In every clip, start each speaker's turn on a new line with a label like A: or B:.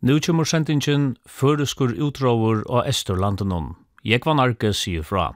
A: Nu kommer sendingen føreskur utrover og Estorlandenon. Jeg var narkes sier fra.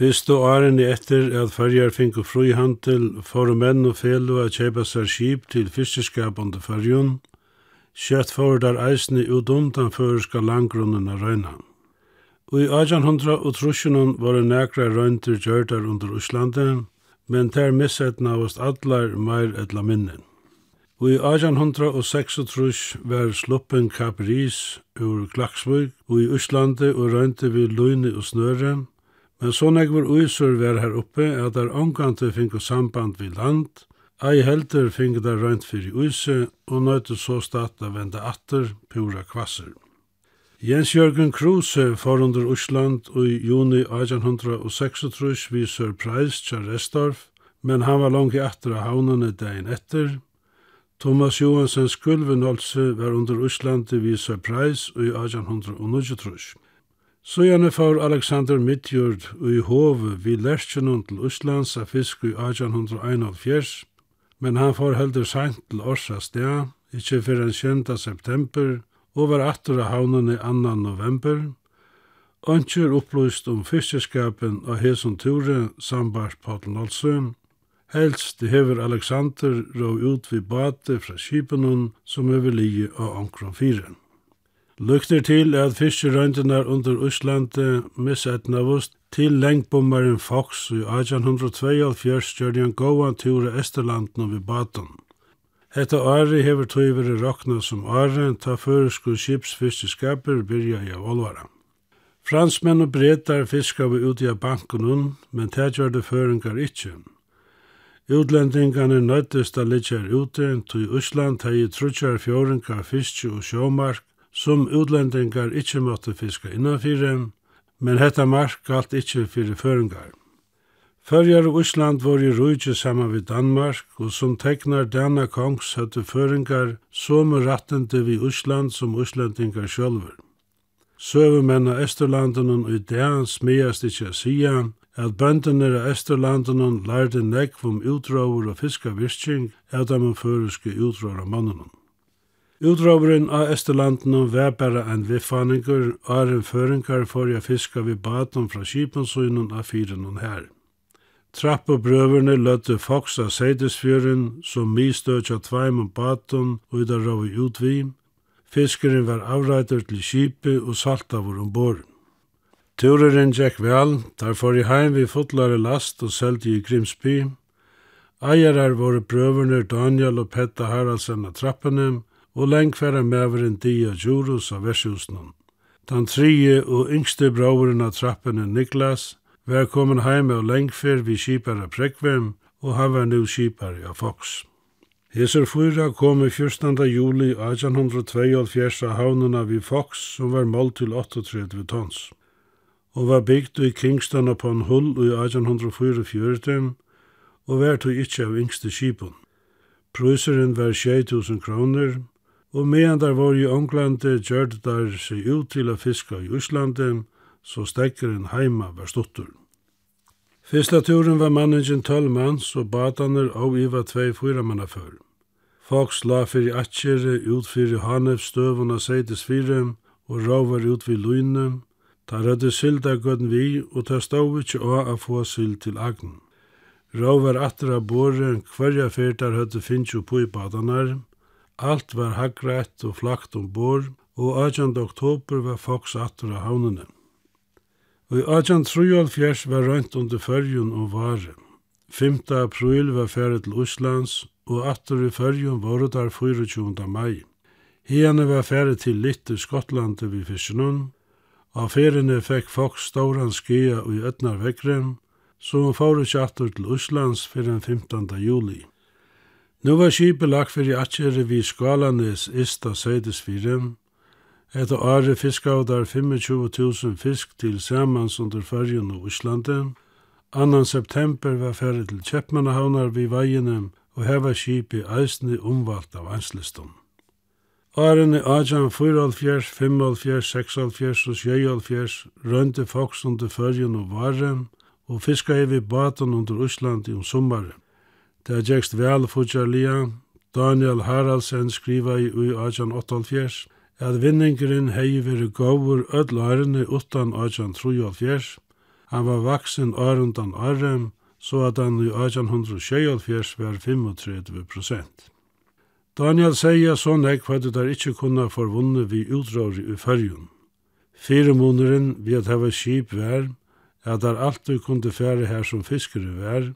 B: Fyrst og årene etter at farjar og frihandel for menn og felu a kjeipa sær skip til fiskeskapande fyrjun, skjøtt for der eisne ut undan føreska langgrunnen av røynan. Og i 1800 var det nekra røyntir gjørdar under Íslandi, men ter missetna vast allar meir etla minnen. Og i 1836 var sluppen Kap ur Klaksvig, og i Íslandi og røynti vi løyni og snøre, Men så nekvar uisur var her oppe at der omgante finko samband vi land, ei heldur finko der røynt fyrir uise, og nøyte så stata venda atter pura kvasser. Jens Jørgen Kruse for under Osland i juni 1836 vi surprise til Restorf, men han var langt etter av havnene dagen etter. Thomas Johansens Skulvenholse var under Osland vi surprise i 1836. Søgjane for Alexander Midtjord i hove vi lærkjennom til Østlands av fisk i 1841, men han får heldur sent til Orsa sted, ikkje for en kjent september, og var atter av havnen i 2. november. Ønskjer opplyst om fiskeskapen av hesson ture sambart på Nolsøm, Helst hever Alexander rå ut vid bate fra kipenon som hever lige av ankron fyren. Lukter til at fiskerøyndunar under Íslandi misetnavust til lengbommarin Fox i 1872 gjør en gåan tur i Esterlanden ved Baton. Hetta ári hevur tøy verið rokna sum ári ta føresku skipsfiskeskapur byrja í Olvara. Fransmenn og bretar fiska við úti av bankunum, men tað gjørðu føringar ikki. Útlendingarna nøyttist að liggja er ute, tog Ísland hegi trutjar fjóringa fiski og sjómark som utlendingar ikkje måtte fiska innanfyrir, men hetta mark galt ikkje fyrir føringar. Førjar og Ísland var i rujtje saman við Danmark, og som teknar dana kongs høttu føringar som rattende vi Ísland som Íslandingar sjálfur. Søvumenn av Østerlandunnen og i dag smíast ikkje a sia, at bøndene av Østerlandunnen lærte nekv om utråver og fiskavirking av dem føreske utråver av mannen. Utråberen av Østerlandene var bare en vifaninger, en føringar for jeg fiska ved baten fra Kipensøynen av fyren her. Trapp og brøverne løtte foks av Seidesfjøren, som mistøtja tveim om baten og i der rave utvi. Fiskeren var avreitet til Kipet og salta vår ombord. Tureren gikk vel, der får i heim vi fotlare last og selte i Grimsby. Eierar våre brøverne Daniel og Petta Haraldsen av trappene, og lengt færa meveren dia Djurus av vershusnum. Den trije og yngste brauren av trappene Niklas var kommet heim av lengfer vi kipare prekvem, og han var nu kipar av Fox. Hesur fyra kom i 14. juli 1822 av havnena vi Fox, som var målt til 38 tons, og var bygd i Kingston upon Hull i 1844, og var tog ikkje av yngste kipun. Prøyseren var 6.000 kroner, Og medan der var i Ånglande gjørte der seg ut til å fiska i Øslande, så stekkeren heima var stuttur. Fyrsta turen var manningen 12 manns og bataner av iva 2-4 manna før. Fox la fyrir atjere ut fyrir Hanef støvun av seitis fyrir og rávar ut vid luyne. Ta rødde sylda gøtten vi og ta stov ikkje å a få syld til agn. Rávar atra bore hverja fyrtar høtte finnst jo på i Alt var haggrætt og flakt ombord, og 18. oktober var Fox atter av havnene. Og i 1873 var rønt under fyrjun og vare. 5. april var fære til Oslands, og atter i fyrjun var det der 24. mai. Hiene var fære til Litter, Skottland, vid Fiskenund, Av ferene fekk Fox stauran skia i Øtnar vekkren, så hun fóru kjatter til Øslands fyrir den 15. juli. Nå var skipet lagt for i atjere vi skalanes ista seidesfire, etter året fiskavdar 25.000 fisk til samans under fargen og Islande. Annan september var ferdig til Kjeppmannahavnar vi veiene, og her var skipet eisne omvalgt av anslistum. Årene 1844, 45, 46 og 47 rønte folk under fargen og Varen, og fiska i vi baten under Island i om sommaren. Det er gjekst vel fortjallia. Daniel Haraldsen skriva i ui 1888 at vinningeren hei veri gavur öll ærene utan 1873. Han var vaksen ærundan ærem, så at han i 1876 var 35 prosent. Daniel sier så nek hva det der ikkje kunne forvunne vi utråri i fyrjun. Fire måneren vi at hava skip vær, at der alltid kunde fære her som fiskere vær,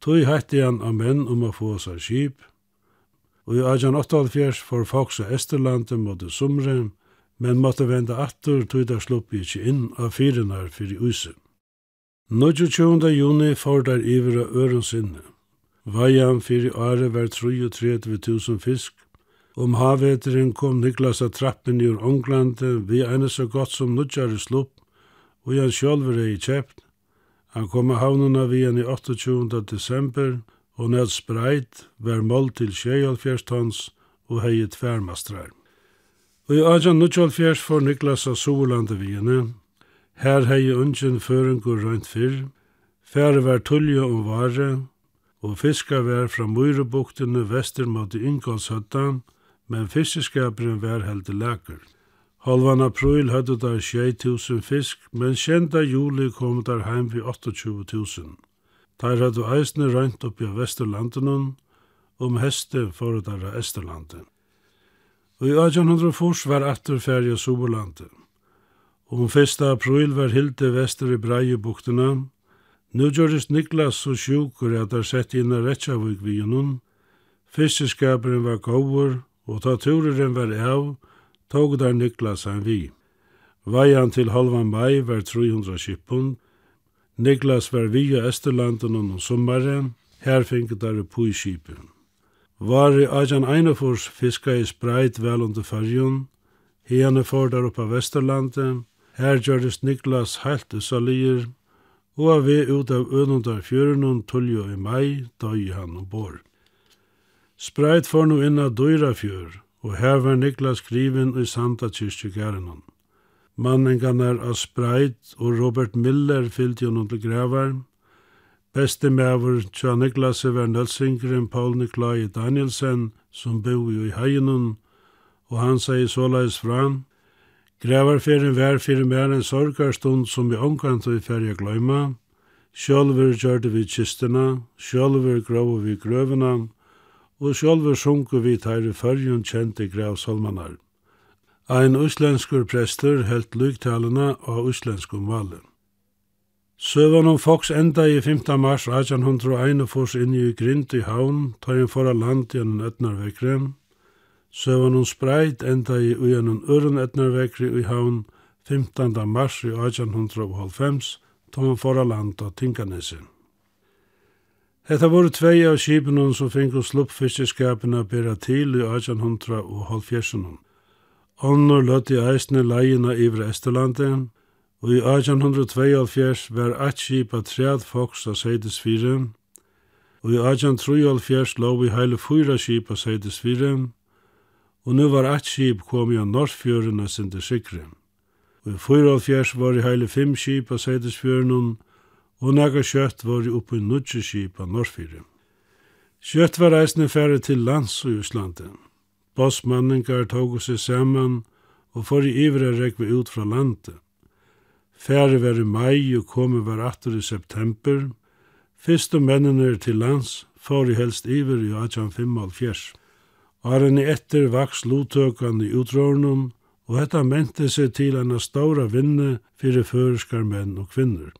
B: Tøy hætti han av menn om å få seg skip, og i 1848 får folk seg Esterlandet mot det sumre, men måtte vende atter tøy der slupp ikkje inn av fyrenar fyrir huset. 22. juni får der ivra øren sinne. Vajan fyrir året var 33.000 fisk, Om havveteren kom Niklas av trappen i Ånglande, vi ene så godt som nudjare slupp, og han sjálfur er i kjept, Han kom av havnuna vi i 28. desember, og nært spreit var mål til 24 tons og hei tvermastrar. Og i 1894 får Niklas av Solandet vi Her hei ungen føringur rønt fyrr, færre var tullja og vare, og fiska var fra Møyrebuktene vester mot Ingolshøttan, men fiskeskaperen var heldig laker. Halvan april hadde der 6.000 fisk, men kjenta juli kom der heim vi 28.000. Der hadde eisne røynt oppi av Vesterlanden, om heste for der av Esterlanden. Og i fors var atter ferie Soberlandet. Om 1. april var hilde vester i Breiebuktene. Nu gjøres Niklas så sjukur at er sett inn i Retsjavik vi gjennom. Fiskeskaperen var gåver, og taturen var av, tog der Niklasen vi. Vajan til halvan mai var 300 kippun. Niklas var vi i og sommaren, her finke der i skipen. Var i Ajan Einafors fiska i spreit vel under fargen, hene for der oppe av Vesterlandet, her gjørdes Niklas heilt usalier, og av vi ut av ønundar fjørenon tulljo i mai, døy han bor. Spreit for nu inna døyra fjör, og her var Niklas skriven i Santa kyrkjegærenon. Mannengarnar av Spreit og Robert Miller fyllt gjennom til grevar. Beste mever tja Niklas var nødsingren Paul Niklai Danielsen som bo i Heinon, og han sier såleis fra Grevarferien var fyrir mer en sorgarstund som vi omkant vi færja gløyma. Sjálfur gjørte vi kistena, sjálfur grov vi grøvena, og sjálfur sungu vi tær i fyrjun kjente grav salmanar. Ein uslenskur prestur helt lugtalene av uslenskum valen. Søvan om Fox enda i 15. mars 1801 fors inn i grint i havn, ta en fora land i en etnarvekre. Søvan om Spreit enda i uen øren etnarvekre i havn 15. mars 1805, ta en fora land av Tinkanesen. Hetta voru tvei av skipunum som fingu slupp fiskeskapina bera til i 1800 og halvfjersunum. Onnur løtti eisne leiina yvir Esterlandi, og i 1872 var eit skip av tread foks av seides og i 1873 lov i heile fyra skip av seides og nu var eit skip komi av Norsfjörun av Sindesikre. Og i 1874 var i heile fem skip av seides og nægge kjøtt var i oppe i Nudjeskip av Norrfyrir. Kjøtt var reisende færre til lands og Íslandi. Bossmanningar tog seg saman og for i ivre rekve ut fra landet. Færre var i mai og komme var atter i september. Fyrste mennene til lands for i helst ivre i 1855. Åren i etter vaks lotøkan i utrådene, og dette mente seg til en stóra vinne fyrir føreskar menn og kvinner.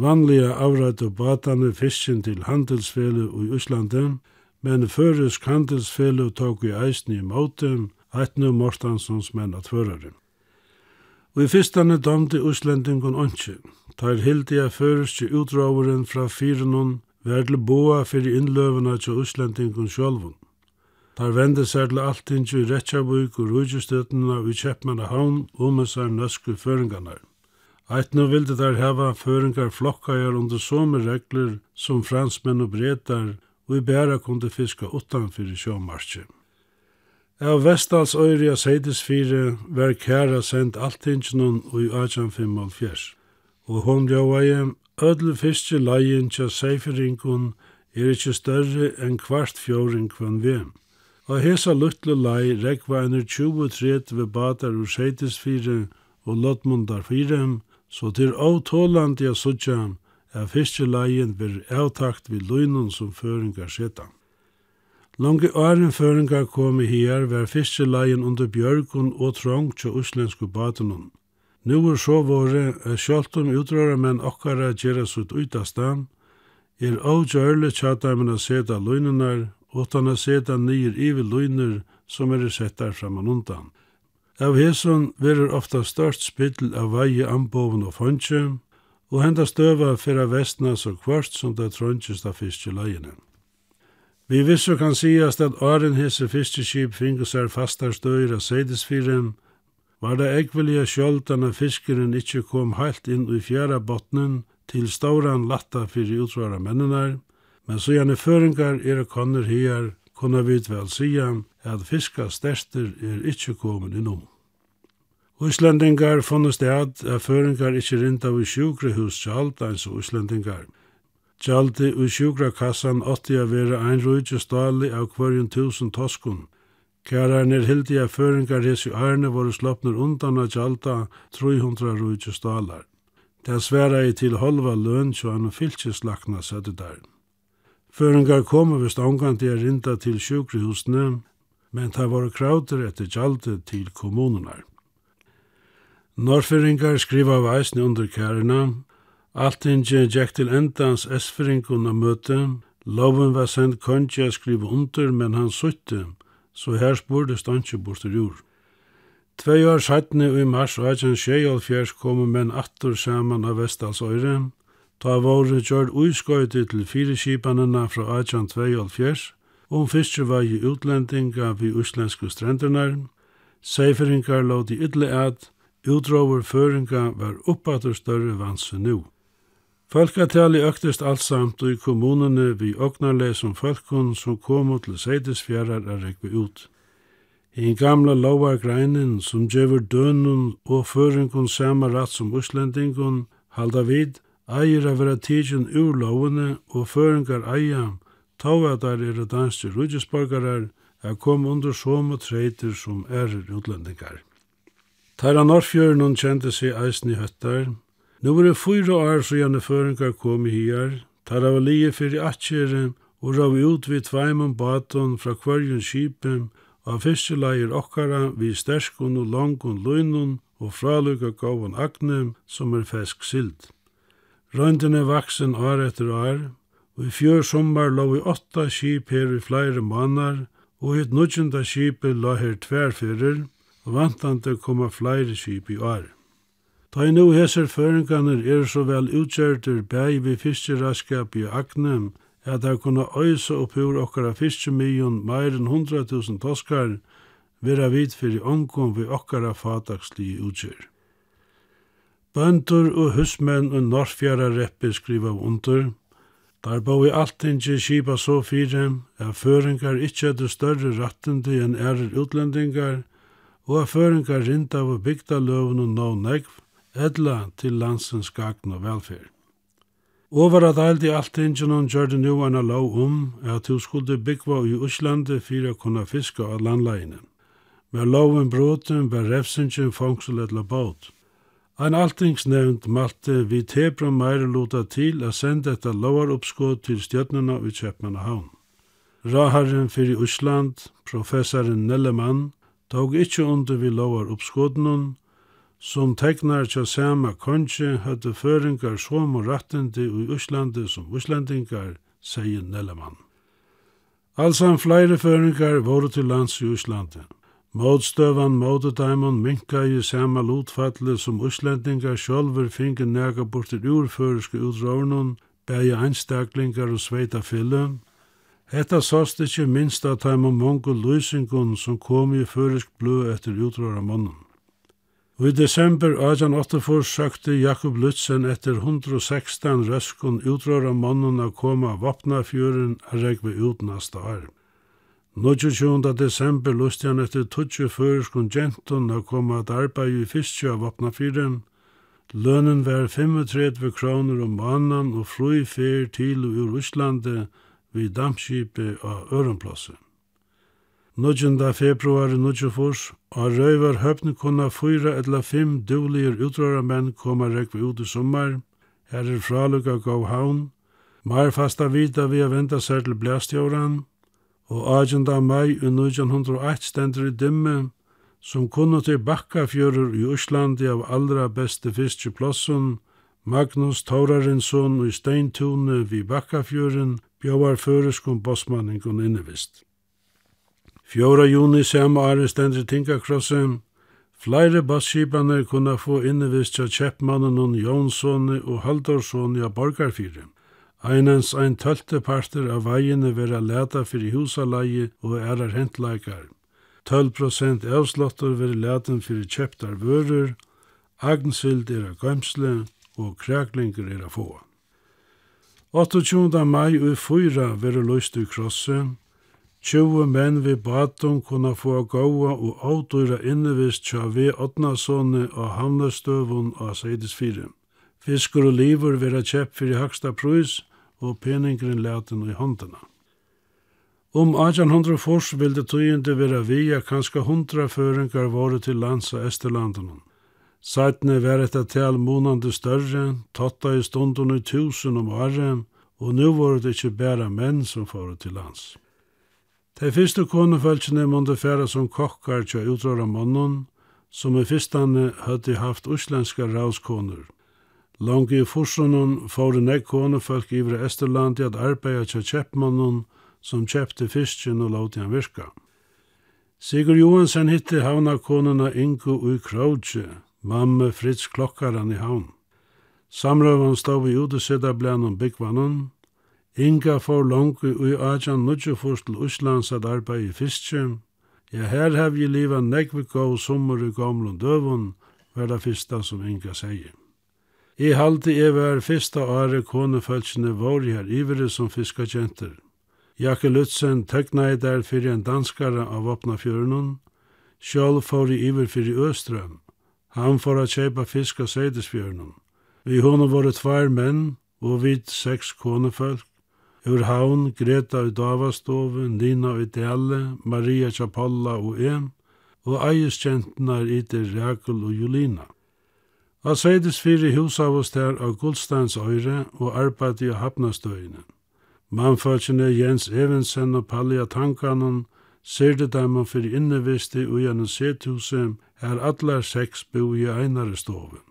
B: Vanliga avrættu batane fiskin til handelsfelu i Íslandi, men føresk handelsfelu tók i eisni i mótum, Eitnu Mortansons menn at førare. Og i fyrstane domte Íslandingun onki. Tær hildi a føreski utraveren fra fyrenun vær til boa fyrir innløvuna til Íslandingun sjálfun. Tær vende sær til alltingi i Rettjabuk og Rúdjustötnuna við Kjeppmanna havn og med sær nøsku føringarnar. Eit nu vildi der heva føringar flokkajar under somme regler som fransmenn og bretar, og i bæra kunde fiska utanfyrir sjåmarskje. Av Vestals øyri av Seidesfire var kæra sendt alltingenon og i 1855, og hon ljóaie, ödle fiske leien tja seiferingun er ikkje større enn kvart fjóring kvann vem. Og hesa lutle lei rekva einar 20-30 ved batar ur Seidesfire og Lottmundar 4, Så til avtålande jeg suttja er fiskeleien vir avtakt vid løgnun som føringar seta. Lange åren føringar kom i her var fiskeleien under bjørgun og trong til uslensku batunum. Nu er så våre er om utrøra men okkara gjerra sutt utastan, er avgjørle tjatamen a seta løgnunar, utan a seta nyer ivi løgner som er settar framan undan. Av hesson verur ofta størst spittel av vei anboven og fondje, og henda støva fyrir vestna så kvart som det trøntjist av fiskeleiene. Vi vissu kan sigast at åren hese fiskeskip fingu seg fastar støyra seidesfyren, var det ekvelia sjoldan at fiskeren ikkje kom heilt inn i fjæra botnen til stauran latta fyrir utvara mennenar, men så gjerne føringar er konner her, kunna vi vel sia at fiska stester er ikkje komin innom. Íslendingar funnu stad at føringar ikkje rinda vi sjúkrahus tjald eins og Íslendingar. Tjaldi og sjúkrakassan åtti a vera ein rujtje stali av hverjum tusen toskun. Kæran er hildi a føringar hessi ærne voru slopnur undan a tjalda 300 rujtje stalar. Det sværa i til halva løn tjo an fylkislakna sættu der. Føringar komu vist omgandi a rinda til sjúkrahusne, men það voru krauter etter tjaldi til kommununar. Norrfyrringar skriva veisne under kærena, Altinge gikk til endans esfyrringun av møte, Loven var send konja skriva under, men han sutte, så her spurde stansje bortur jord. Tvei år sattne i mars og eisen sjeialfjers komu menn attur saman av Vestalsøyre, ta våre gjord uiskøyde til fire skipanena fra eisen tveialfjers, om fyrstje var i utlendinga vi uslensku strendernar, seiferingar låt i ytle at, Utrover føringa var oppater større vanse nu. Folkatali øktist allsamt og i kommunene vi åknarle som folkon som kom til Seidesfjærar er rekve ut. I en gamla lovar greinen som djever dønun og føringon sama ratt som uslendingon halda vid eier av vera tidsin ur lovene og føringar eia tau at der er danske rujusborgarar er kom under som og treiter som er utlendingar. Tæra Norrfjörnun kjente seg eisen i høttar. Nå var det fyra år så gjerne føringar kom i hier. Tæra var lige fyrir atjere og rav ut vid tveimum baton fra kvarjun kipem av fiskeleir okkara vi sterskun og langun løynun og fralukka gavun agnum som er fesk sild. Røynden er vaksen år etter år, og i fjør sommar lå vi åtta kip her i flere måneder, og et nudjenta kipet la her tverrfører, og vantande koma flere skip i år. Da i nu heser føringarnir er så vel utgjørter bæg vi fiskeraskap i Agnem, at de kunne øyse opp ur okkara fiskemion meir enn 100.000 toskar, vera vid fyrir omkom vi okkara fataksli utgjør. Bøndur og husmenn og norrfjara reppi skriva under, Der boi alltingi skipa så fyrir, er føringar ikkje etter større rattende enn ærer utlendingar, og at føringar rinda av bygdaløven og nå negv, edla til landsens gagn og velferd. Over at alt i alt ingenun gjør det nu en lov om at du skulle byggva i Øslande for å kunne fiske av landleiene. Med loven bråten, var refsingen fangsel etla båt. Ein altingsnevnt malte vi tebra meire luta til a senda etta lovaruppskåd til stjøtnena i Kjepmanahavn. Raharen fyrir Usland, professoren Nellemann, tog ikkje under vi lovar oppskådenon, som tegnar tja sama konje hadde føringar som og rattende i Øslandi som Øslandingar, sier Nellemann. Alsan flere føringar voru til lands i Øslandi. Mådstøvan mådedaimon minka i sama lotfalle som Øslandingar sjolver finge nega bortir urføreske utråvnun, bæja einstaklingar og sveita fyllum, Hetta sast ikkje minst at heim og mongo løysingun som kom i førisk blø etter utrar mannen. Og i desember 1884 søkte Jakob Lutzen etter 116 røskun utrar mannen å koma av vapnafjøren a regve ut nasta arm. 22. desember lusti han etter 20 føriskun gentun å koma at arbeid i fyrstjø av vapnafjøren. Lønnen var 35 kroner om mannen og fru fer til og ur Russlandet, vi dampskipi av Ørenplassen. 19. februari 1924 og røyver høpne kunna fyra eller fem dulige utrøramenn koma rekve ut i sommar, Her er fralukka gav havn. mar fasta vita vi a venda seg til blæstjåren. Og 18. mai 1901 stendur i dimme som kunne til bakkafjörur i Íslandi av allra beste fiskeplossen, Magnus Taurarinsson i Steintune vi Bakkafjøren bjóvar føreskum bossmanningun innevist. 4. juni sem året stendur tingakrossen, Flere basskipaner kunna få innevist av kjeppmannen og Jonssoni og Haldorssoni av Borgarfyrir. Einans ein tølte parter av veiene vera leta fyrir husalagi og erar hentleikar. 12% avslottur vera leten fyrir kjeptar vörur, agnsild er av gømsle og kræklingur er av få. 28. mai og fyra verður løst i krosse. 20 menn við batum kunna få góa og avdøyra innevist tja vi Otnasoni og hamnastøvun og Seidis 4. Fiskur og livur vera kjepp fyrir haksta prus og peningren leten i håndena. Om 1800 fors vildi tøyende vera via kanska hundra føringar våre til lands av Sætne var etta tal månande større, tatta i stunden i tusen om året, og nu var det ikkje bæra menn som fara til lands. De første konefelskene måtte færa som kokkar til utråra mannen, som i fyrstane hadde haft uslenska rauskoner. Lange i forsunnen fåre nek konefelk i Esterland i at arbeida til kjeppmannen, som kjeppte fisken og lauti han virka. Sigurd Johansen hitte havna konuna Ingo ui Krautje, Mamme Fritz klokkaran i havn. Samrøvan stod vi ute sitta om byggvannen. Inga får langt i Ajan Nudjefors til Uslands at arbeid i fiske. Ja, her hev jeg liva nekve gov sommer i gamlun døvun, var det fyrsta som Inga sier. I halde jeg var fyrsta åre konefølsene var her ivere som fiskagenter. Jakke Lutzen tøkna jeg der fyrir en danskare av åpna fjørnen. Sjål får fóri iver fyrir Østrøm, Han får at kjeipa fisk av seidesbjørnum. Vi hona våre tvær menn, og vid seks konefolk, Ur havn, Greta i Davastove, Nina i Dele, Maria Chapalla og en, og eieskjentene er itir Rekul og Julina. A seides fire hus av oss der av Guldsteins øyre og arbeid i hapnastøyene. Mannfølsene Jens Evensen og Pallia Tankanen, Serde dæma fyrir innevisti og gjennom sethuse er allar seks bo i einare stoven.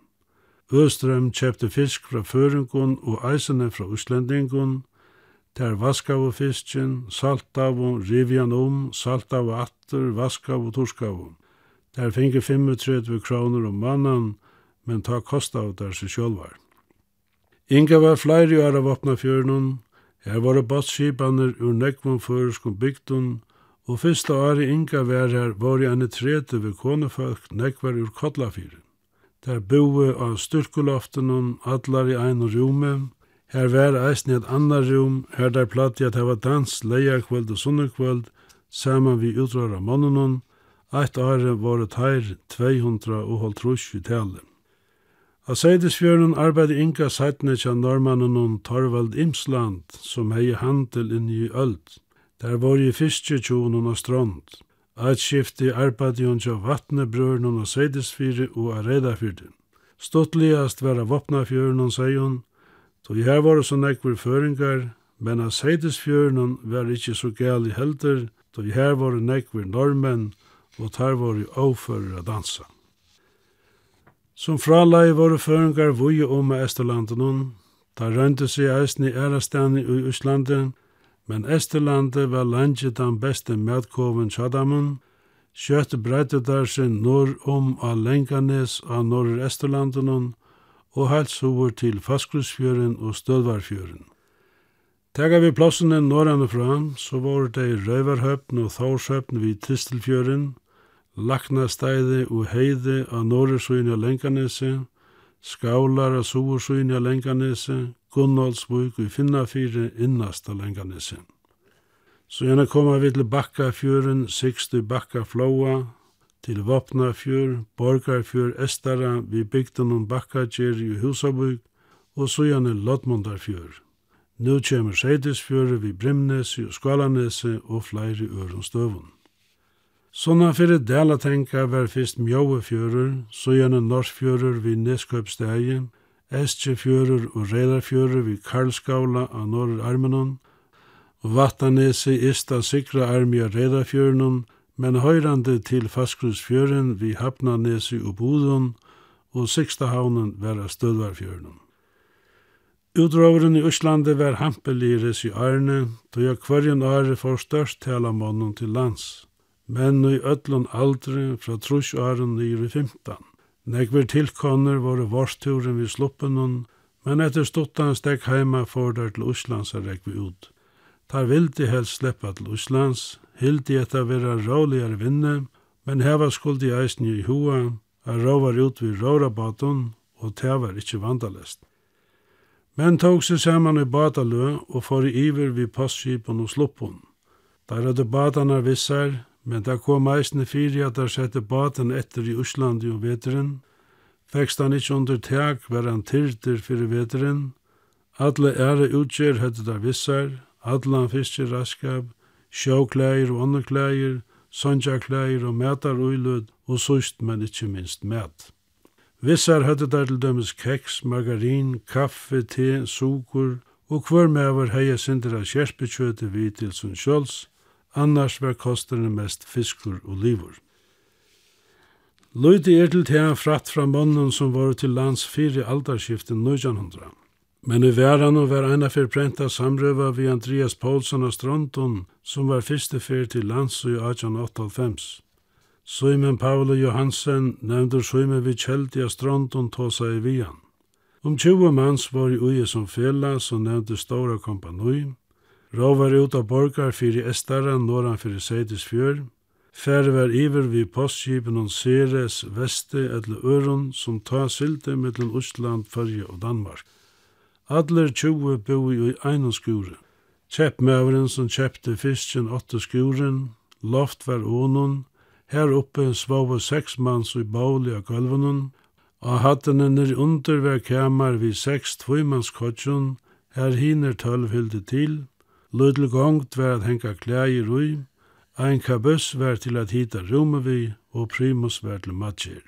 B: Østrøm kjøpte fisk fra Føringon og eisene fra Uslendingon, der vaskav og fisken, saltav og rivjan om, saltav og atter, vaskav og torskav. Der finge 35 kroner om mannen, men ta kostav der seg sjølvar. Inga var flere år av åpna fjørnun, her var det badskipaner ur nekvun føreskum bygdun, og fyrsta året Inga var her var i ane trete ved konefolk nekvar ur Kotlafyrir. Der boe av styrkuloftenon allar i ein rume, her var eisen i et annar rum, her der platt i at hava dans leia kvöld og sunnekvöld, saman vi utrara mannenon, eit året var et her 200 og holdt trus i tale. A seidesfjörnun arbeidde Inga seitne tja normannen Torvald Imsland, som hei handel inni i Öld. Der var i fisketjonen og strand. Eit skifti arbeidde hun til vatnebrøren og Seidesfyre og Aredafyrde. Stottligast var av Vopnafjøren sier hun. då her var det så nekver føringar, men av Seidesfjøren var ikkje så gæli helder, då her var det nekver normen, og der var det avfører å dansa. Som fralei var det føringar vuje om med Esterlanden, Da rønte seg eisen i Ærastani i Østlanden, men Esterlandet var landet den beste medkoven Tjadamun, Kjøtt breite der sin norr om av Lenganes av norr Esterlanden og helt sover til Faskrusfjøren og Stødvarfjøren. Tega vi plassene norrande fra, så var det i og Thorshøpn vid Tistelfjøren, Laknasteide og Heide av norresøyne av Lenganese, Skaular av Soversøyne Lenganese, Gunnolsvuk og Finnafyrir innast av Lenganesen. Så gjerne koma vi til Bakkafjøren, Sikstu Bakkaflåa, til Vapnafjør, Borgarfjør, Estara, vi bygden om Bakkagjer i Husabuk, og så gjerne Lodmundarfjør. Nå kommer Seidisfjøret vi Brimnes og Skalanesi og flere ørenstøvun. Sånna fyrir delatenka var fyrst mjóe fjörur, så gjerne norsfjörur vi Neskøpstegi, Estrefjører og Relarfjører við Karlsgavla á Norr Armenon, og Vatanesi ista sikra armi av Relarfjøren, men høyrande til Faskrusfjøren við Hapnanesi og Bodon, og siksta havnen var av Stødvarfjøren. Utroveren i Øslande var hampeliris i Arne, då jeg kvarjen are får størst tala månen til lands, men i öllun aldri fra trus åren i 15. Nekver tilkonner våre varsturen vid sluppenon, men etter stuttan steg heima for der til Uslands er rekvi ut. Tar vildi helst sleppa til Uslands, hildi etter vera råligare vinne, men heva skuldi eisen i hoa, er råvar ut vi rårabaton, og det var ikkje vandalest. Men tog seg saman i batalø og for i iver vid passskipen og sluppon. Der hadde batanar vissar, Men da kom eisne fyrir at der sette baten etter i Øslandi og veteren. Fekst han ikkje under teg, var han tyrter fyrir veteren. Alle ære utgjør hette der vissar, alle han fiskje raskab, sjåklæger og åndeklæger, sonjaklæger og mætar uilud, og sust, men ikkje minst mæt. Vissar høyde der til dømes keks, margarin, kaffe, te, sukur, og hver mever heia sindra kjerpekjøte vi til sunn sjåls, annars var kostene mest fiskur og livur. Løyde er til tega fratt fra bonden som var til lands fire aldarskiften 1900. Men i væran og var eina fyrir brenta samrøva vi Andreas Paulsson av Stronton, som var fyrste fyrir til lands i 1898. Søymen Paolo Johansen nevndur Søymen vi kjeldi av Stronton tåsa i vian. Om 20 manns var i uje som fela, så nevndu Stora kompanoi, Råvar ut av borgar fyrir Estara, norran fyrir Seidisfjør, Færre var iver vi postskipen on Ceres, Veste eller Øron som ta sylte mellom Østland, Førje og Danmark. Adler 20 boi i einon skure. Kjeppmøveren som kjeppte fisken åtte skuren, loft var ånon, her oppe svove seks manns i bauli av gulvunnen, og hattene nir under var kamar vi seks tvøymannskotjon, her hiner tølv hilde til, Lødel gongt var at henka i rui, ein kabus var til at hita rume vi, og primus var til matjer.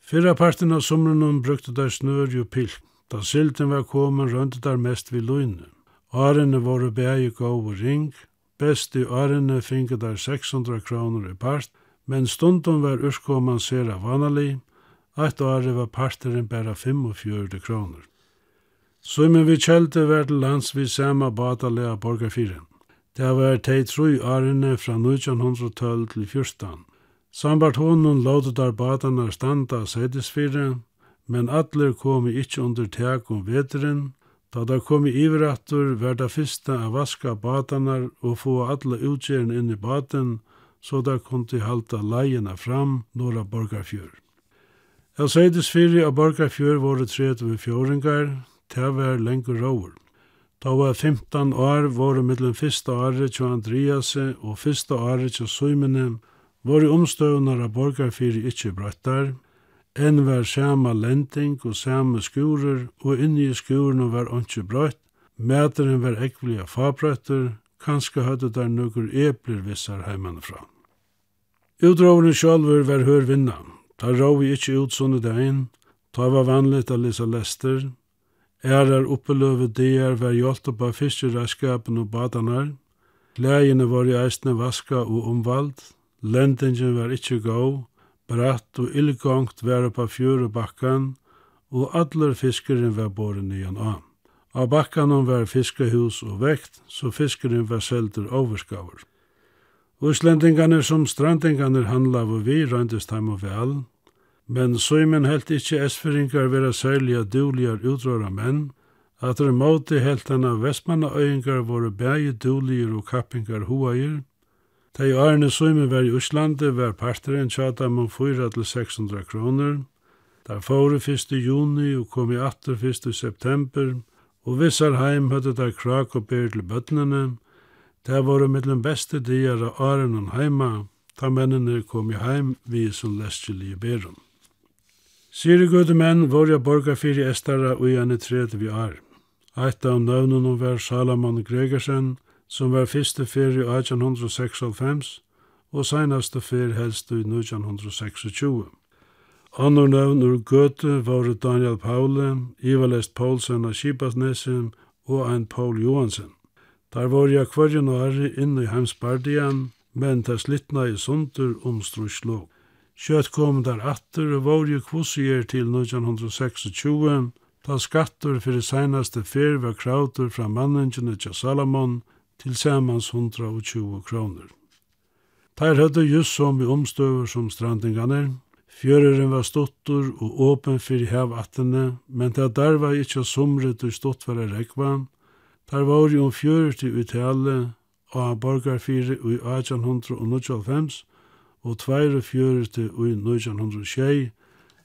B: Fyrra parten av somrunum brukte der snør jo pilk, da silten var komen rundt der mest vi løgne. Arene våre bæg gav og ring, best i arene finke der 600 kroner i part, men stundum var urskoman sera vanlig, at året var parteren bæra 45 kroner. Svimmen vi kjelte var til lands vi sama batalea borgarfyren. Det var tei tru årene fra 1912 til 14. Sambart honom låte der batana standa sædesfyre, men atler komi ikkje under teg om veteren, da der komi iverattur var det fyrsta av vaska batanar og få alle utgjeren inn i baden, så der kunne halta leina fram norra borgarfjør. Jeg sædesfyre av borgerfyrin var det tredje fjøringar, det var lengur råur. Da var 15 år, våre mellom fyrsta året til Andreas og fyrsta året til Søymene, våre omstøvnar av borgarfyrir ikkje brøttar, enn var sama lenting og sama skurer, og inni i skurene var ikkje brøtt, Mæteren var ekvelige fabrøtter, kanskje hadde der nøkker epler vissar heimanfra. Utrovene sjálfur var hør vinna. Ta råvi ikkje ut sånne dagen, Da var vanligt å lesa lester, Ærar uppeløve der var hjelp av fiskereiskapen og badanar. Klægene var i eisne vaska og omvald. Lendingen var ikkje gau. Bratt og illgångt var oppa av og bakkan, og allar fiskeren var boren igjen av. Av bakkanon var fiskehus og vekt, så fiskeren var selder overskaver. Øslendingarnir som strandingarnir handlavu vi røyndist heim og vel, Men Søymen helt ikkje esferingar vera særliga duligar utråra menn, at det måte helt hana vestmanna øyngar våre bægi duligar og kappingar hoair. Tei årene Søymen var i Uslandi var parteren tjata om 400-600 kroner, Der fóru 1. juni og kom i atter 1. september, og vissar heim høyde der krak og byr til bøtnene. Det var mellom beste dier av åren og heima, da mennene kom i heim vi som lestjelige byrun. Sire gode menn var jeg borga fyrir estara og gjerne tredje vi er. Eit av nøvnen var Salaman Gregersen, som var fyrste fyrir i 1896, og seinaste fyrir helst i 1926. Annor nøvn ur Goethe var Daniel Paule, Ivalest Poulsen av Kipasnesen og ein Paul Johansen. Der var jeg kvarjen og herre inne i heimspartian, men det slittna i sundur omstruslo. Kjøtt kom der atter og var jo kvossier til 1926, da skatter for det senaste fer var krauter fra manningene til Salomon til samans 120 kroner. Der høyde just som i omstøver som strandingene. Fjøreren var stottur og åpen fyrir hevattene, men det der var ikkje og stått for rekva. Der var jo om fjører til uttale av borgarfire i 1895, og 42 i 1906,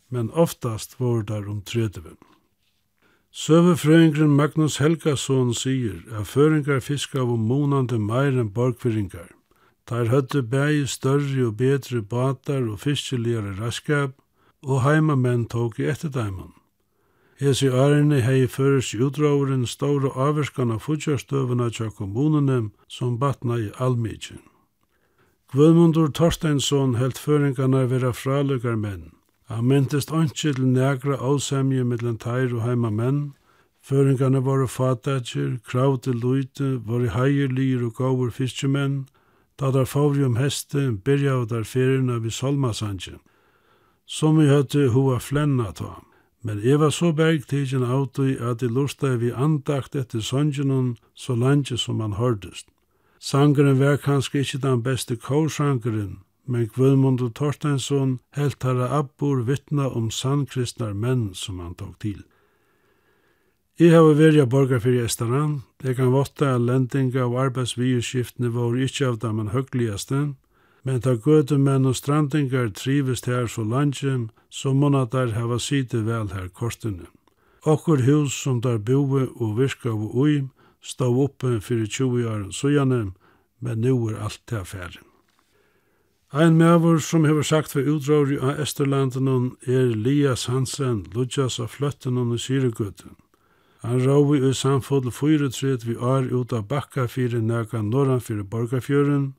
B: men oftast var der om 30. Søvefrøyngren Magnus Helgason sier at føringar fiska av monande meir enn borgfyrringar. Der høtte bægi større og bedre batar og fiskeligare raskab, og heimamenn tok i etterdaimann. Hesi ærene hei føres i utdrauren stóra avverskan av futjastøvene tja kommunene som batna i allmidjen. Vølmundur Torsteinsson helt føringarna vera fralukar menn. Han myndist ønske til negra avsemje mellom teir og heima menn. Føringarna var fatatjer, krav til luite, var heierlir og gaur fiskemenn. Da der favri om heste, byrja av der ferina vi Solmasanje. Som vi høyte hoa flenna ta. Men jeg var så bergtigen av at jeg lusta vi andakt etter sangenon så langt som han hørdest. Sangeren var kanskje ikkje den beste kårsangeren, men Gvødmund og Torstensson helt herre Abbor vittna om sannkristnar menn som han tok til. Jeg har vært av borgar fyrir Estaran. Jeg kan våtta at lendinga og arbeidsvierskiftene var ikkje av dem en høgligaste, men ta gøte menn og strandingar trives her så landje, så måna der hava sitte vel her kortene. Okkur hus som der boe og virka av ui, stå oppe fyrir 20 år sujane, men nu er alt til affæren. Ein mevor som hefur sagt for utdrauri av Esterlandenen er Lias Hansen, Ludjas av fløttenon i Syregøtten. Han råi i samfodl 4-3 vi år ut av bakka fyrir nega norran fyrir borgarfjörun.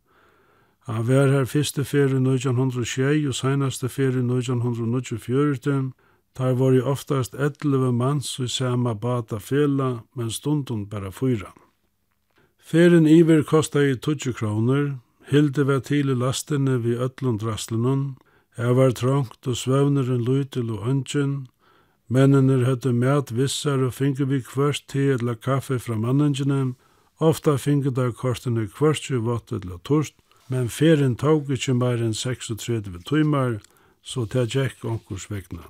B: Han var her fyrste fyrir 1906 og seinaste fyrir 1924. Tar var i oftast 11 mans i sama bata fela, men stundun bara fyra. Feren iver kosta i 20 kroner, hilde var til i lastene vi ötlund raslunun, Jeg var trångt og svevneren lytil og ønsken, mennene høtte mæt vissar og finge vi kvørst te eller kaffe fra manningene, ofta finge da kortene kvørst jo vått eller torst, men ferien tog ikke mer enn 36 timer, så det gikk onkurs vegna.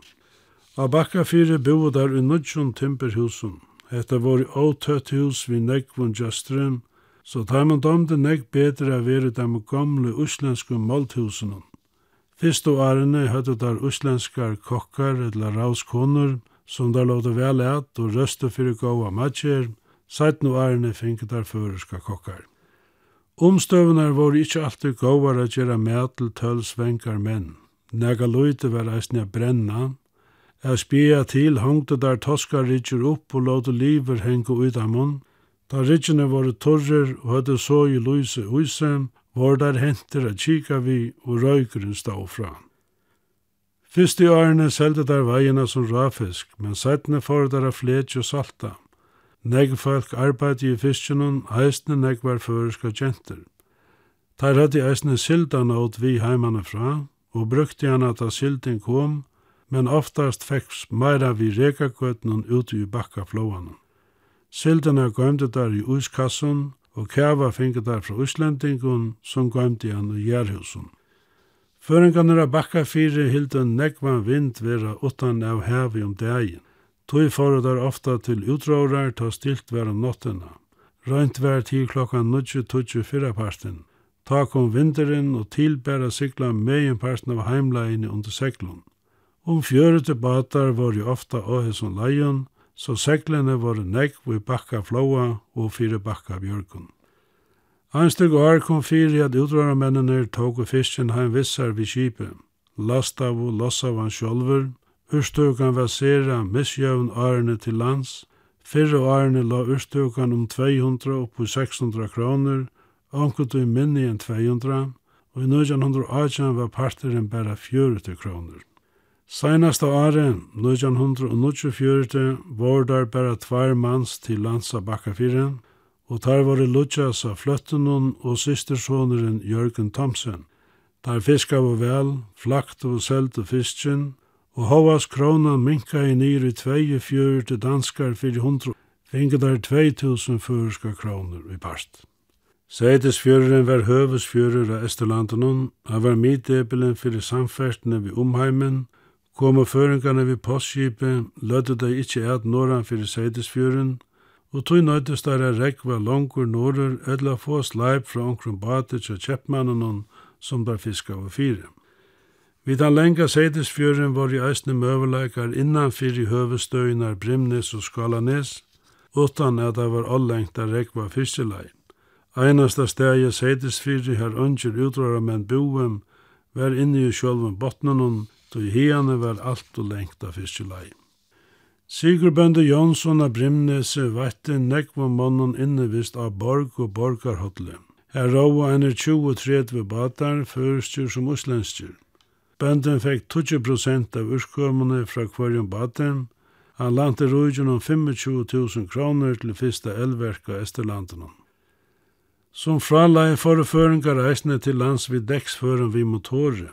B: Av bakka fyrir boi der i nudjon timperhusen. Hetta var i åtøtt hus vi nekvun jastrem, så taiman domde nek betre av veri dem gamle uslenske malthusenon. Fyrst og ærene høyde der uslenskar kokkar eller rauskoner, som der lovde vel et og røste fyrir gåa matjer, seit no ærene finket der føreska kokkar. Omstøvnar var ikkje alltid gåar at gjera med til tølsvenkar menn. Nega løyte var eisne brenna, Jeg spia til hongte der toska ridger opp og låte liver hengu ut av munn. Da ridgerne våre torrer og hadde så i lyse uise, var der henter at kika vi og røykeren stå fra. Fyrst i årene selte der veiene som rafisk, men settene for der av fletj og salta. Negg folk arbeidde i fiskjennom, heisne negg var føreska kjenter. Der hadde eisne sildan åt vi heimane fra, og brukte han at da silden kom, men oftast fekks meira vi rekagøtnen ute i bakkaflåanum. Sildene gømte der i uskassen, og kæva finge der fra Øslandingun, som gømte han i Gjerhusen. Føringarnir av bakka fire hilde negvan vind vera utan av hevi om dagen. Tui fóru der ofta til utrårar ta stilt vera om nottina. Røynt var til klokkan 9.24 fyrra parten. Ta kom vinteren og tilbæra sikla megin parten av heimleginni under seklun. Om fjörete batar var jo ofta åheson leion, så seglene var nekk vi bakka flåa og fire bakka bjørkun. Einstug år kom fyri at utrørarmennene tog og fisken heim vissar vi kipet. Lastav og lossav han sjolver, urstukan var sera misjøvn årene til lands, fyrre årene la urstukan om 200 opp på 600 kroner, ankut i minni enn 200, og i 1918 var parteren bare 40 kroner. Seinasta året, 1924, var der bare tvær manns til lands av og der var det lutsjas av Fløttenon og systersåneren Jørgen Thomsen. Der fiska var vel, flakt og selte fisken, og hovas kronan minka i nyr i 24 danskar 400, finge der 2000 føreska kroner i part. Seidesfjörren var høvesfjörren av Esterlandenon, han var middebelen fyrir samfertene vi omheimen, Komu føringarna vi postskipet, lødde dei ikkje eit norran fyrir Seidisfjøren, og tog nøytist der er rekva langur norrur edla få sleip fra onkron bate til kjeppmannen som der fiska var fire. Vid den lenga Seidisfjøren var i eisne møveleikar innanfyr i høvestøynar Brimnes og Skalanes, utan at det var allengt der rekva fyrselei. Einasta steg i Seidisfjøren her unger utrara menn boem, var inne i sjølven botnenon, då i hene var alt og lengt av fiskelei. Sigurbønde Jonsson av Brimnese vette nekva mannen innevist av borg og borgarhotle. Her råa henne 20-30 batar, førstyr som uslenstyr. Bønden fekk 20% av urskommene fra hverjum baten. Han lante rujun om 25.000 kroner til fyrsta elverka Esterlanden. Som fralai foreføringar eisne til lands vid deksføren vid motoren.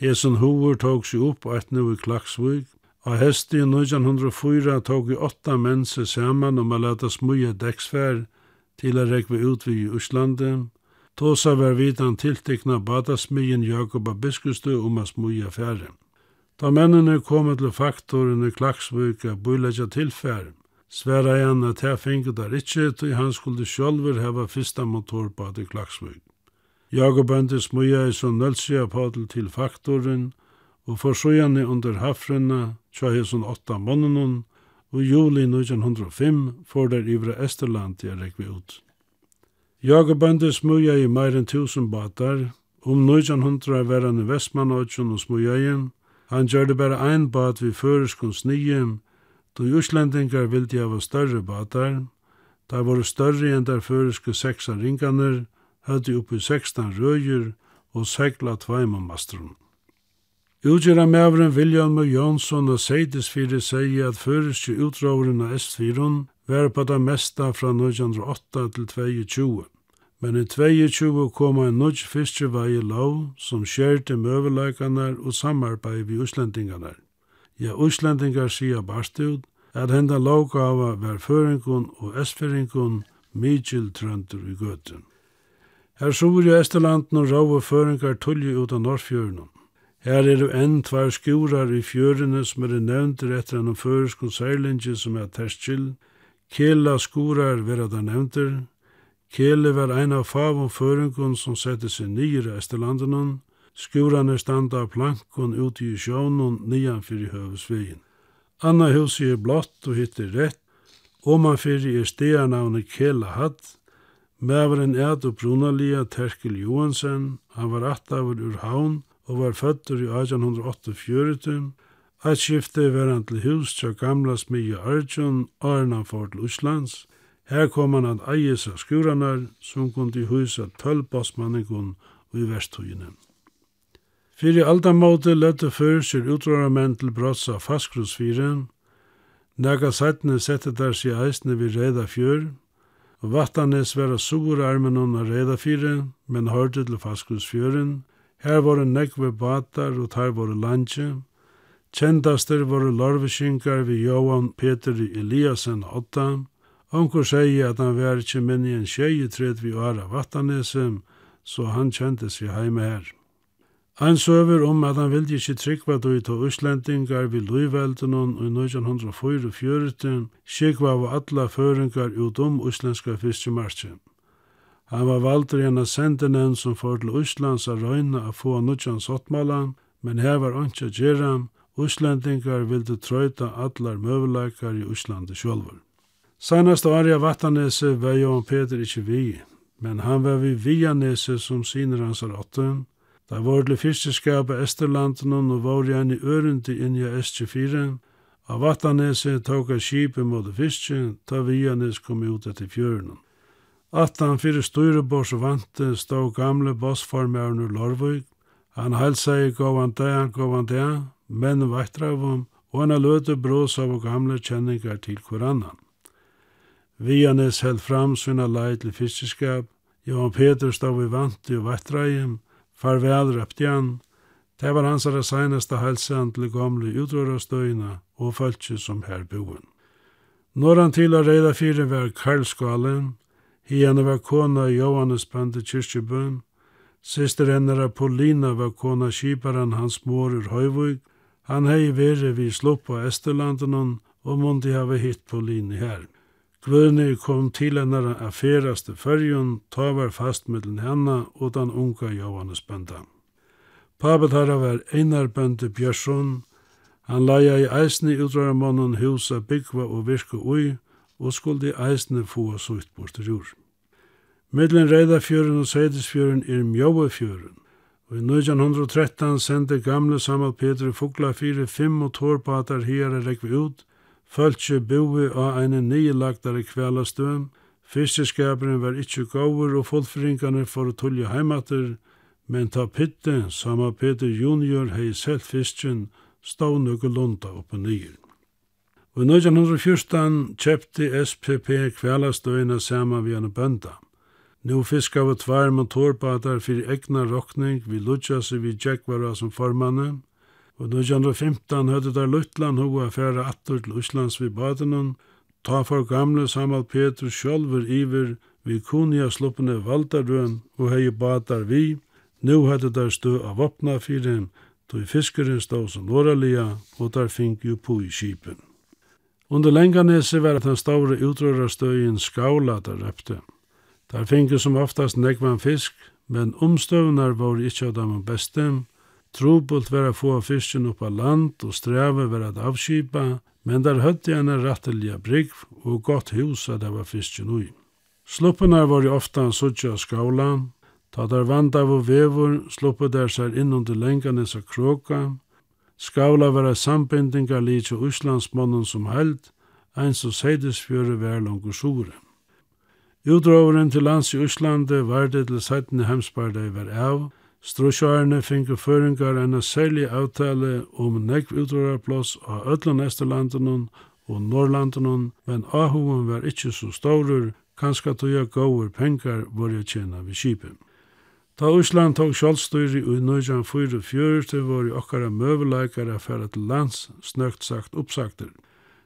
B: Hesen hovur tók sig upp at nu i Klaksvig. A hesti i 1904 tók i åtta menn seg saman om a leta smuja deksfær til a rekva út við i Uslandi. Tåsa var vidan tiltekna badasmyen Jakoba Biskustu om a smuja færre. Da mennene kom til faktoren i Klaksvig a bøyleggja tilfær, sværa han at her fengu der ikkje til han skulle sjolver heva fyrsta motorbad i Klaksvig. Jagobandi smuja i som nølsia padel til faktoren, og forsøyane under hafrena tja hesson åtta månenen, og juli 1905 får der ivra Esterland til rekvi ut. Jagobandi smuja i meir enn tusen batar, om 1900 var han i Vestmanodgen og smujaien, han gjør det bare ein bat vi føreskon sniem, då uslendingar vildi hava større batar, der var større enn der føreske seksa ringaner, høvde oppi 16 røyer og segla tveimamastron. Utgjera mevren William og Jonsson og Seides fyrir segi at føreske utråveren av S4 var på det mesta fra 1908 til 2020. Men i 2020 kom en nudge fiskevei lov som skjerte møveløkene og samarbeid vi uslendingane. Ja, uslendingar sier bast ut at henda lovgava var føringun og esferingun mykjel Trøndur i gøtun. Her sover i Esterlanden og rave føringar tulli ut av Norrfjørenom. Her er jo enn tvær skurar i fjørene som er nevntir etter en føreskon seilinge som er terskil. Kela skurar vera der nevntir. Kele var ein av favon føringon som sette seg nyr i Esterlandenon. Skurane standa av plankon ut i sjånon nian fyrir høvesvegin. Anna huset er blått og hittir rett. Omanfyrir er steanavnet Kela hatt Mæveren eit og brunalia Terkel Johansen, han var attaver ur havn og var fødder i 1848. Eit skifte var han til hus til gamla smia Arjun, Arna for til Uslands. Her kom han at eies av skuranar som kundi husa tølv og i vesthuginen. Fyrir aldamåte lette fyrir sér utroramenn til brotts av Faskrosfyren, Naga sættene sette der seg eisne vid reda fjør, Og vattanes var sur armenon av reda fire, men hørte til Faskusfjøren. Her var en nekve batar, og tar var landje. Kjendaster var larveskinkar ved Johan Peter Eliasen Otta. Onkur sier at han var ikke minni en tjei tret vi åra vattanese, så han kjente seg heime her. Han søver om at han vildi ikkje tryggva du til Østlendingar vi løyvelden og i 1944 skikva av alla føringar ut om Østlenska fyrstjumarkje. Han var valgt i en sendenen som får til Østlands a røyna a få nudjan sottmalan, men her var anki a gjerra, Østlendingar vildi trøyta allar møvleikar i Østlandi sjolver. Seinast Arja Vattanese var Johan Peter ikkje vi, men han var vi Vianese som syner hans råtten, Da var det fyrste skapet Esterlanden og var igjen i ørendi inn i S24. Av Vattaneset tok av skipet mot fiske, ta Vianes kom ut etter fjøren. Attan fyrir styrebors vante stod gamle bossformeren ur Lorvøk. Han helsa i gåvan det, gåvan men menn vaktravom, og han løte brås av gamle kjenningar til korannan. Vianes held fram sina leid til fiskeskap, Johan Peter stod i vante og vattreim, Farvel, røpte han. Det var hans av seneste helsen til gamle utrørastøyene og følte som her boen. Når han til å reida fire var Karlskalen, henne var kona Johannes Bande Kyrkjebøen, Sister hennara Paulina var kona kiparen hans mor ur Høyvig. Han hei vere vi slå på Esterlanden og måtte hava hitt Paulina her. Gvøni kom til hennara af feraste fyrjun, ta var fast mellom henne og den unga Johannes bønda. Pabet herra var Einar bøndi Bjørsson, han leia i eisne utdraramånen husa byggva og virka ui, og skuldi eisne få sutt bortur jord. Middelen Reidafjøren og Seidisfjøren er Mjøvefjøren, og i 1913 sendte gamle Samal Peter Fugla fire fem og tårpater her rekve ut, Fölkje boi av en nylagdare kvelastøm, Fiskeskaperen var ikkje góður og fullfringane for å tullja heimater, men ta pitte, sama Peter junior hei selt fisken, stå nøkke lunda oppe nyer. Og i 1914 kjepti SPP kvelastøyna sama vi henne bønda. Nå fiska vi tvær motorbadar fyrir egna rokning vi lutsja seg vi Jack var som formanne, Og 1915 høyde der Lutland hoa færa atter til Íslands vi badenon, ta for gamle Samal Petrus sjolver iver vi kunia sluppene valdarrøn og hei badar vi, nu høyde der stø av vopna fyrir tog fiskeren stå som norralia, og der fink jo på i kipen. Under Lenganese var den stavre utrørarstøyen skaula der røpte. Der finke som oftast nekvan fisk, men omstøvnar var ikkje av dem beste, Trobult var att få fisken upp av land og streve var at avskipa, men der høtti jag en brygg og gott hus at det var fisken ui. Sluppene var jo ofta en suttja av skavlan, ta der vand av og vevor, sluppe der seg in under länkanes av kråka, skavla var det sambindingar lite och Islandsmannen som held, ein og seidesfjøre var langt sore. Utroveren til lands i Øslande var det til seitene hemsparda i var av, Strusjarene finke føringar enn særlig avtale om nekv utrørarplås av öllun Esterlandenon og Norrlanden, men ahoen var ikkje så stårur, kanska tøya gåur pengar vorja tjena vi kipen. Ta Ísland tók sjálfstyri og i nøyjan fyrir fjörur til var i okkara møvuleikar að færa til lands, snøgt sagt oppsakter.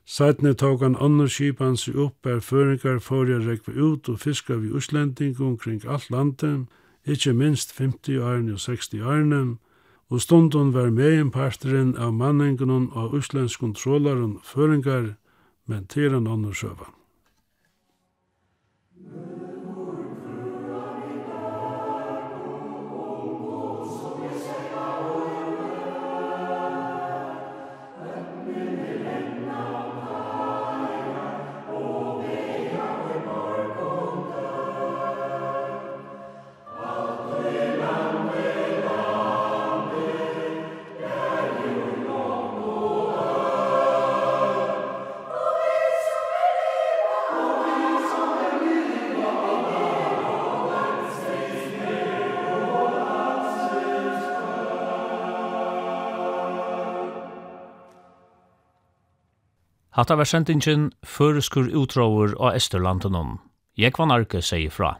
B: Sætne tok han annars kipan seg opp er føringar jeg rekve ut og fiska vi Íslanding omkring alt landet, ikkje minst 50 årene og 60 årene, og stundun var meginparteren av manningunnen av uslenskon trålaren føringar, men til en annen sjøvann.
A: Hatta var sendingen føreskur utrover av Esterlandenon. Jeg var narke, sier fra.